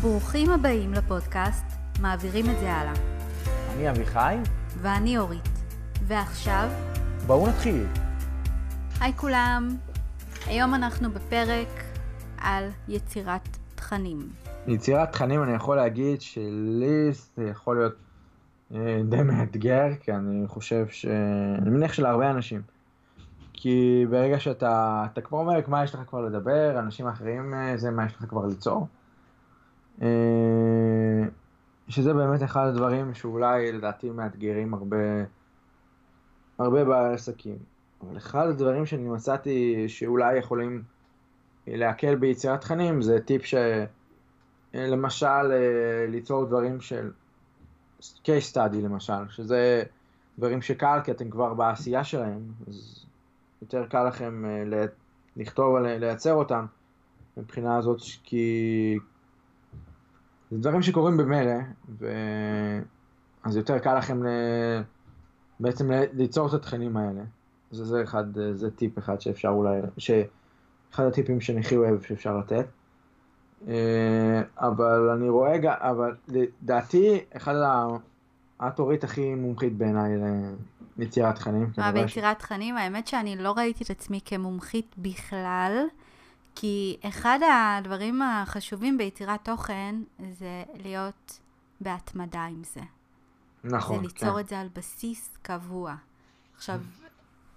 ברוכים הבאים לפודקאסט מעבירים את זה הלאה. אני אביחי, ואני אורית. ועכשיו, בואו נתחיל. היי כולם, היום אנחנו בפרק על יצירת תכנים. יצירת תכנים אני יכול להגיד שלי זה יכול להיות אה, די מאתגר, כי אני חושב ש... אני מניח שלהרבה אנשים. כי ברגע שאתה אתה כבר אומר מה יש לך כבר לדבר, אנשים אחרים אה, זה מה יש לך כבר ליצור. אה, שזה באמת אחד הדברים שאולי לדעתי מאתגרים הרבה, הרבה בעסקים. אבל אחד הדברים שאני מצאתי שאולי יכולים להקל ביצירת תכנים זה טיפ שלמשל ליצור דברים של case study למשל, שזה דברים שקל כי אתם כבר בעשייה שלהם, אז יותר קל לכם לכתוב, לייצר אותם מבחינה הזאת, כי זה דברים שקורים במילא, ו... אז יותר קל לכם ל... בעצם ליצור את התכנים האלה. זה, זה אחד, זה טיפ אחד שאפשר אולי, ש... אחד הטיפים שאני הכי אוהב שאפשר לתת. אה, אבל אני רואה, אבל לדעתי, אחד ה... את אורית הכי מומחית בעיניי ליצירת תכנים. מה, ביצירת תכנים? האמת שאני לא ראיתי את עצמי כמומחית בכלל. כי אחד הדברים החשובים ביצירת תוכן זה להיות בהתמדה עם זה. נכון, זה ליצור כן. את זה על בסיס קבוע. עכשיו,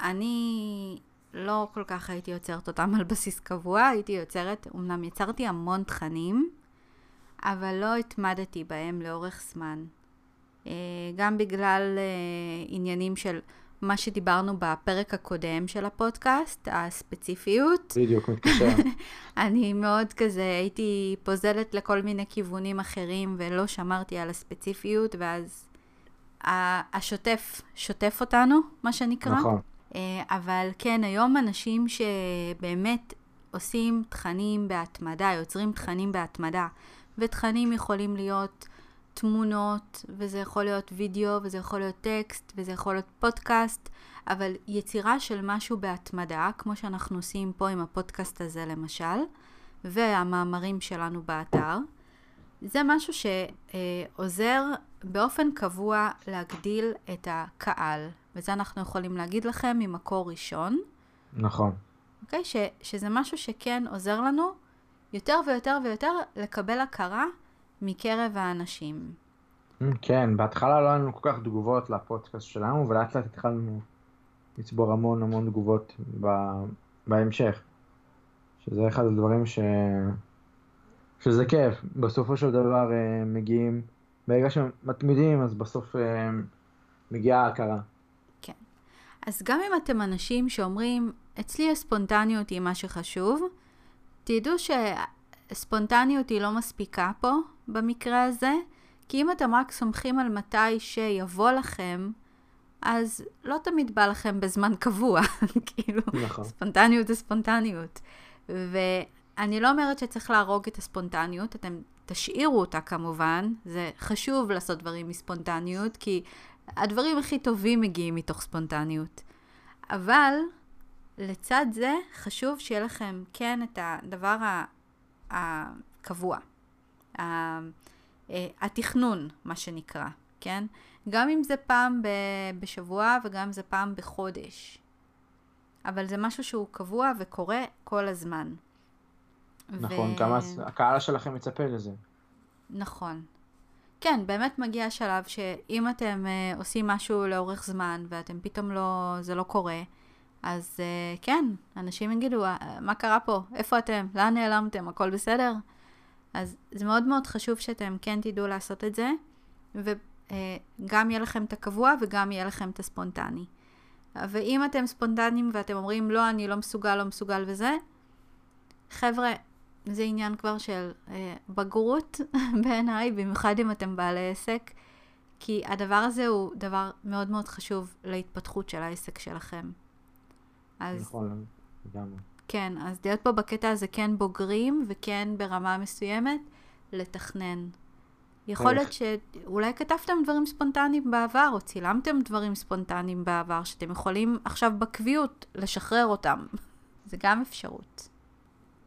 אני לא כל כך הייתי יוצרת אותם על בסיס קבוע, הייתי יוצרת, אמנם יצרתי המון תכנים, אבל לא התמדתי בהם לאורך זמן. אה, גם בגלל אה, עניינים של מה שדיברנו בפרק הקודם של הפודקאסט, הספציפיות. בדיוק, מתקשר. אני מאוד כזה, הייתי פוזלת לכל מיני כיוונים אחרים ולא שמרתי על הספציפיות, ואז השוטף שוטף אותנו, מה שנקרא. נכון. אה, אבל כן, היום אנשים שבאמת עושים תכנים בהתמדה, יוצרים תכנים בהתמדה, ותכנים יכולים להיות תמונות, וזה יכול להיות וידאו, וזה יכול להיות טקסט, וזה יכול להיות פודקאסט, אבל יצירה של משהו בהתמדה, כמו שאנחנו עושים פה עם הפודקאסט הזה למשל, והמאמרים שלנו באתר, זה משהו שעוזר באופן קבוע להגדיל את הקהל, וזה אנחנו יכולים להגיד לכם ממקור ראשון. נכון. אוקיי? Okay, ש, שזה משהו שכן עוזר לנו יותר ויותר ויותר לקבל הכרה מקרב האנשים. כן, בהתחלה לא היה לנו כל כך תגובות לפודקאסט שלנו, ולאט לאט התחלנו לצבור המון המון תגובות ב... בהמשך. שזה אחד הדברים ש... שזה כיף. בסופו של דבר אה, מגיעים, ברגע שמתמידים אז בסוף אה, מגיעה ההכרה. כן. אז גם אם אתם אנשים שאומרים, אצלי הספונטניות היא מה שחשוב, תדעו שספונטניות היא לא מספיקה פה, במקרה הזה, כי אם אתם רק סומכים על מתי שיבוא לכם, אז לא תמיד בא לכם בזמן קבוע, כאילו, נכון. ספונטניות זה ספונטניות. ואני לא אומרת שצריך להרוג את הספונטניות, אתם תשאירו אותה כמובן, זה חשוב לעשות דברים מספונטניות, כי הדברים הכי טובים מגיעים מתוך ספונטניות. אבל לצד זה חשוב שיהיה לכם כן את הדבר הקבוע. אה, התכנון, מה שנקרא, כן? גם אם זה פעם בשבוע וגם אם זה פעם בחודש. אבל זה משהו שהוא קבוע וקורה כל הזמן. נכון, ו... כמה הקהל שלכם מצפה לזה. נכון. כן, באמת מגיע השלב שאם אתם uh, עושים משהו לאורך זמן ואתם פתאום לא, זה לא קורה, אז uh, כן, אנשים יגידו, מה קרה פה? איפה אתם? לאן נעלמתם? הכל בסדר? אז זה מאוד מאוד חשוב שאתם כן תדעו לעשות את זה, וגם יהיה לכם את הקבוע וגם יהיה לכם את הספונטני. ואם אתם ספונטניים ואתם אומרים, לא, אני לא מסוגל, לא מסוגל וזה, חבר'ה, זה עניין כבר של אה, בגרות בעיניי, במיוחד אם אתם בעלי עסק, כי הדבר הזה הוא דבר מאוד מאוד חשוב להתפתחות של העסק שלכם. אז... נכון, לגמרי. כן, אז להיות פה בקטע הזה כן בוגרים, וכן ברמה מסוימת, לתכנן. יכול להיות שאולי כתבתם דברים ספונטניים בעבר, או צילמתם דברים ספונטניים בעבר, שאתם יכולים עכשיו בקביעות לשחרר אותם. זה גם אפשרות.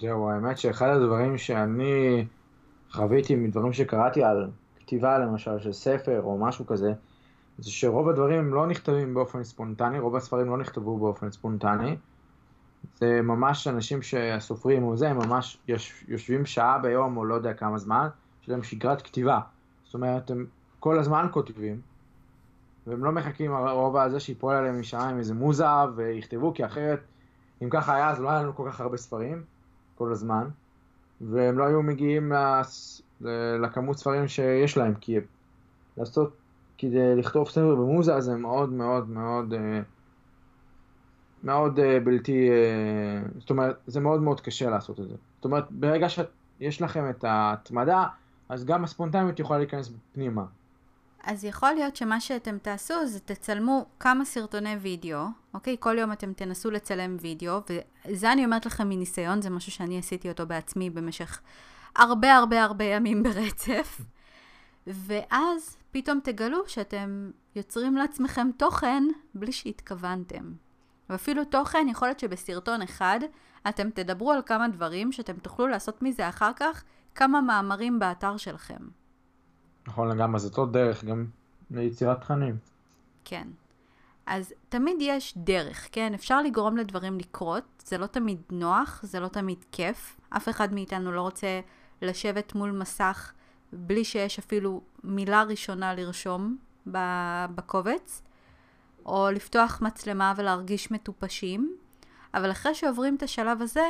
זהו, האמת שאחד הדברים שאני חוויתי מדברים שקראתי על כתיבה למשל של ספר או משהו כזה, זה שרוב הדברים לא נכתבים באופן ספונטני, רוב הספרים לא נכתבו באופן ספונטני. זה ממש אנשים שהסופרים או זה, הם ממש יוש, יושבים שעה ביום או לא יודע כמה זמן, יש להם שגרת כתיבה. זאת אומרת, הם כל הזמן כותבים, והם לא מחכים הרוב הזה שיפול עליהם משמיים איזה מוזה ויכתבו, כי אחרת, אם ככה היה, אז לא היה לנו כל כך הרבה ספרים, כל הזמן, והם לא היו מגיעים לס... לכמות ספרים שיש להם, כי לעשות, כדי לכתוב ספר במוזה זה מאוד מאוד מאוד אה, מאוד אה, בלתי, אה, זאת אומרת, זה מאוד מאוד קשה לעשות את זה. זאת אומרת, ברגע שיש לכם את ההתמדה, אז גם הספונטניות יכולה להיכנס פנימה. אז יכול להיות שמה שאתם תעשו זה תצלמו כמה סרטוני וידאו, אוקיי? כל יום אתם תנסו לצלם וידאו, וזה אני אומרת לכם מניסיון, זה משהו שאני עשיתי אותו בעצמי במשך הרבה הרבה הרבה ימים ברצף. ואז פתאום תגלו שאתם יוצרים לעצמכם תוכן בלי שהתכוונתם. ואפילו תוכן, יכול להיות שבסרטון אחד אתם תדברו על כמה דברים שאתם תוכלו לעשות מזה אחר כך כמה מאמרים באתר שלכם. נכון לגמרי, זאת עוד דרך גם ליצירת תכנים. כן. אז תמיד יש דרך, כן? אפשר לגרום לדברים לקרות, זה לא תמיד נוח, זה לא תמיד כיף. אף אחד מאיתנו לא רוצה לשבת מול מסך בלי שיש אפילו מילה ראשונה לרשום בקובץ, או לפתוח מצלמה ולהרגיש מטופשים, אבל אחרי שעוברים את השלב הזה,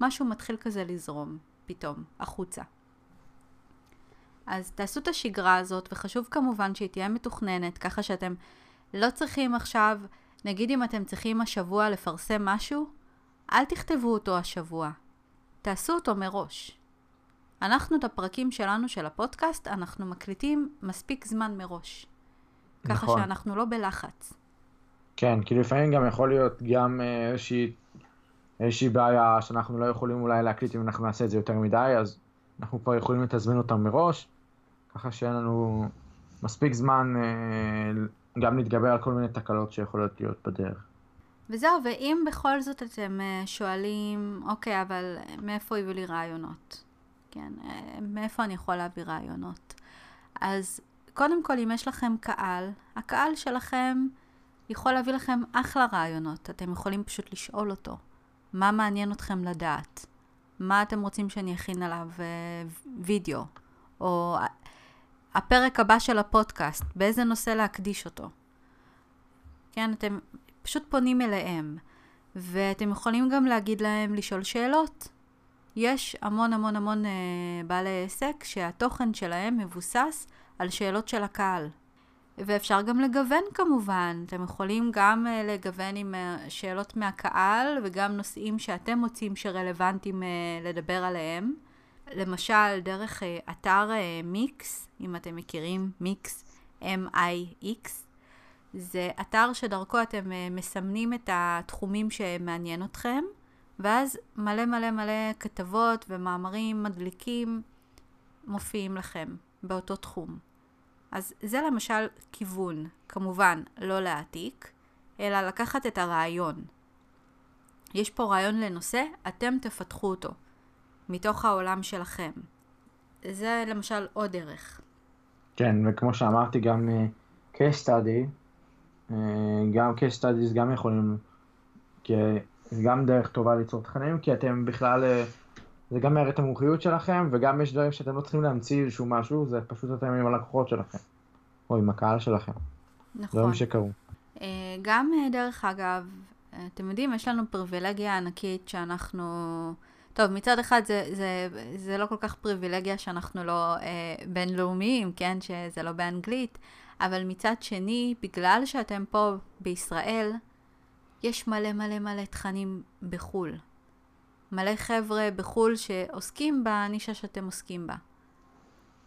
משהו מתחיל כזה לזרום, פתאום, החוצה. אז תעשו את השגרה הזאת, וחשוב כמובן שהיא תהיה מתוכננת, ככה שאתם לא צריכים עכשיו, נגיד אם אתם צריכים השבוע לפרסם משהו, אל תכתבו אותו השבוע, תעשו אותו מראש. אנחנו את הפרקים שלנו של הפודקאסט, אנחנו מקליטים מספיק זמן מראש. נכון. ככה שאנחנו לא בלחץ. כן, כי לפעמים גם יכול להיות גם אה, איזושהי, איזושהי בעיה שאנחנו לא יכולים אולי להקליט אם אנחנו נעשה את זה יותר מדי, אז אנחנו כבר יכולים לתזמן אותם מראש, ככה שאין לנו מספיק זמן אה, גם להתגבר על כל מיני תקלות שיכולות להיות בדרך. וזהו, ואם בכל זאת אתם אה, שואלים, אוקיי, אבל מאיפה יהיו לי רעיונות? כן, מאיפה אני יכול להביא רעיונות? אז קודם כל, אם יש לכם קהל, הקהל שלכם יכול להביא לכם אחלה רעיונות. אתם יכולים פשוט לשאול אותו, מה מעניין אתכם לדעת? מה אתם רוצים שאני אכין עליו אה, וידאו? או הפרק הבא של הפודקאסט, באיזה נושא להקדיש אותו? כן, אתם פשוט פונים אליהם, ואתם יכולים גם להגיד להם לשאול שאלות. יש המון המון המון אה, בעלי עסק שהתוכן שלהם מבוסס על שאלות של הקהל. ואפשר גם לגוון כמובן, אתם יכולים גם uh, לגוון עם uh, שאלות מהקהל וגם נושאים שאתם מוצאים שרלוונטיים לדבר עליהם. למשל, דרך אתר מיקס, אם אתם מכירים, מיקס, M-I-X, זה אתר שדרכו אתם מסמנים את התחומים שמעניין אתכם, ואז מלא מלא מלא כתבות ומאמרים מדליקים מופיעים לכם באותו תחום. אז זה למשל כיוון, כמובן לא להעתיק, אלא לקחת את הרעיון. יש פה רעיון לנושא, אתם תפתחו אותו, מתוך העולם שלכם. זה למשל עוד דרך. כן, וכמו שאמרתי, גם uh, case study, uh, גם case studies גם יכולים, כי זה גם דרך טובה ליצור תכנים, כי אתם בכלל, uh, זה גם את המומחיות שלכם, וגם יש דברים שאתם לא צריכים להמציא איזשהו משהו, זה פשוט אתם עם הלקוחות שלכם, או עם הקהל שלכם. נכון. דברים שקרו. אה, גם אה, דרך אגב, אה, אתם יודעים, יש לנו פריבילגיה ענקית שאנחנו... טוב, מצד אחד זה, זה, זה לא כל כך פריבילגיה שאנחנו לא אה, בינלאומיים, כן? שזה לא באנגלית, אבל מצד שני, בגלל שאתם פה בישראל, יש מלא מלא מלא תכנים בחו"ל. מלא חבר'ה בחו"ל שעוסקים בנישה שאתם עוסקים בה.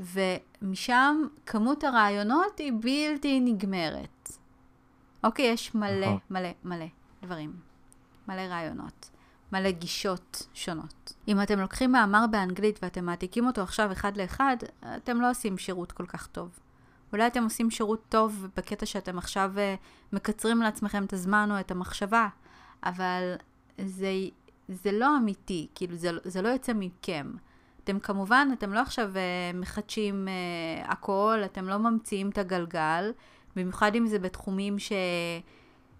ומשם כמות הרעיונות היא בלתי נגמרת. אוקיי, יש מלא נכון. מלא מלא דברים. מלא רעיונות. מלא גישות שונות. אם אתם לוקחים מאמר באנגלית ואתם מעתיקים אותו עכשיו אחד לאחד, אתם לא עושים שירות כל כך טוב. אולי אתם עושים שירות טוב בקטע שאתם עכשיו uh, מקצרים לעצמכם את הזמן או את המחשבה, אבל זה זה לא אמיתי, כאילו זה, זה לא יוצא מכם. אתם כמובן, אתם לא עכשיו uh, מחדשים uh, הכל, אתם לא ממציאים את הגלגל, במיוחד אם זה בתחומים ש...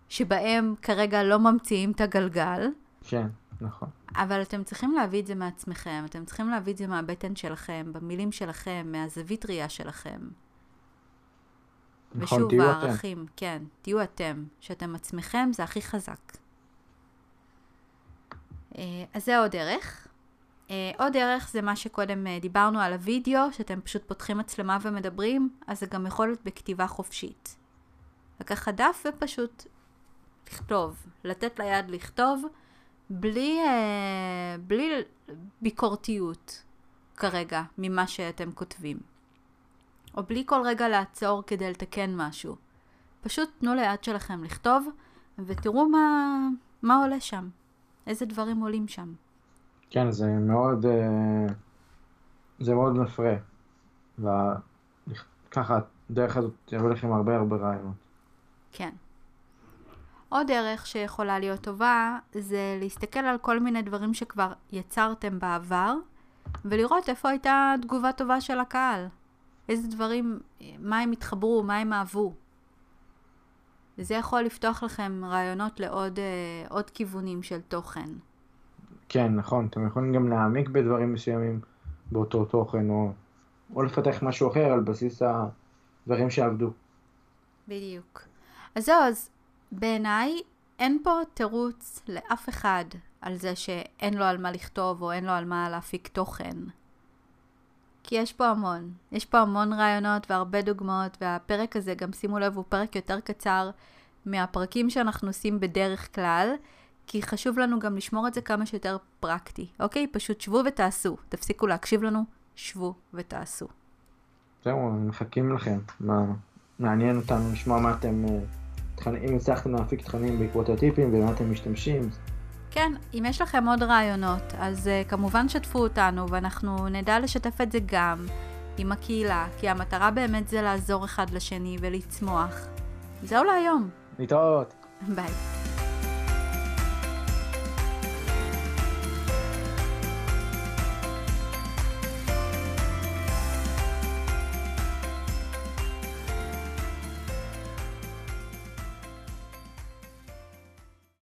שבהם כרגע לא ממציאים את הגלגל. כן, נכון. אבל אתם צריכים להביא את זה מעצמכם, אתם צריכים להביא את זה מהבטן שלכם, במילים שלכם, מהזווית ראייה שלכם. נכון, ושוב, תהיו אתם. הערכים, כן, תהיו אתם. שאתם עצמכם זה הכי חזק. אה, אז זה עוד דרך. אה, עוד דרך זה מה שקודם אה, דיברנו על הוידאו, שאתם פשוט פותחים מצלמה ומדברים, אז זה גם יכול להיות בכתיבה חופשית. לקחת דף ופשוט לכתוב, לתת ליד לכתוב, בלי, בלי ביקורתיות כרגע ממה שאתם כותבים. או בלי כל רגע לעצור כדי לתקן משהו. פשוט תנו ליד שלכם לכתוב, ותראו מה, מה עולה שם. איזה דברים עולים שם. כן, זה מאוד, אה, זה מאוד מפרה. ככה, הדרך הזאת תביא לכם הרבה הרבה רעיונות. כן. עוד דרך שיכולה להיות טובה, זה להסתכל על כל מיני דברים שכבר יצרתם בעבר, ולראות איפה הייתה תגובה טובה של הקהל. איזה דברים, מה הם התחברו, מה הם אהבו. וזה יכול לפתוח לכם רעיונות לעוד אה, כיוונים של תוכן. כן, נכון, אתם יכולים גם להעמיק בדברים מסוימים באותו תוכן, או, או לפתח משהו אחר על בסיס הדברים שעבדו. בדיוק. אז זהו, אז בעיניי אין פה תירוץ לאף אחד על זה שאין לו על מה לכתוב או אין לו על מה להפיק תוכן. כי יש פה המון. יש פה המון רעיונות והרבה דוגמאות, והפרק הזה, גם שימו לב, הוא פרק יותר קצר מהפרקים שאנחנו עושים בדרך כלל, כי חשוב לנו גם לשמור את זה כמה שיותר פרקטי, אוקיי? פשוט שבו ותעשו. תפסיקו להקשיב לנו, שבו ותעשו. זהו, מחכים לכם. מה, מעניין אותנו לשמוע מה אתם, אה, תכנ... אם הצלחתם להפיק תכנים בעקבות הטיפים ומה אתם משתמשים. כן, אם יש לכם עוד רעיונות, אז uh, כמובן שתפו אותנו, ואנחנו נדע לשתף את זה גם עם הקהילה, כי המטרה באמת זה לעזור אחד לשני ולצמוח. זהו להיום. להתראות. ביי.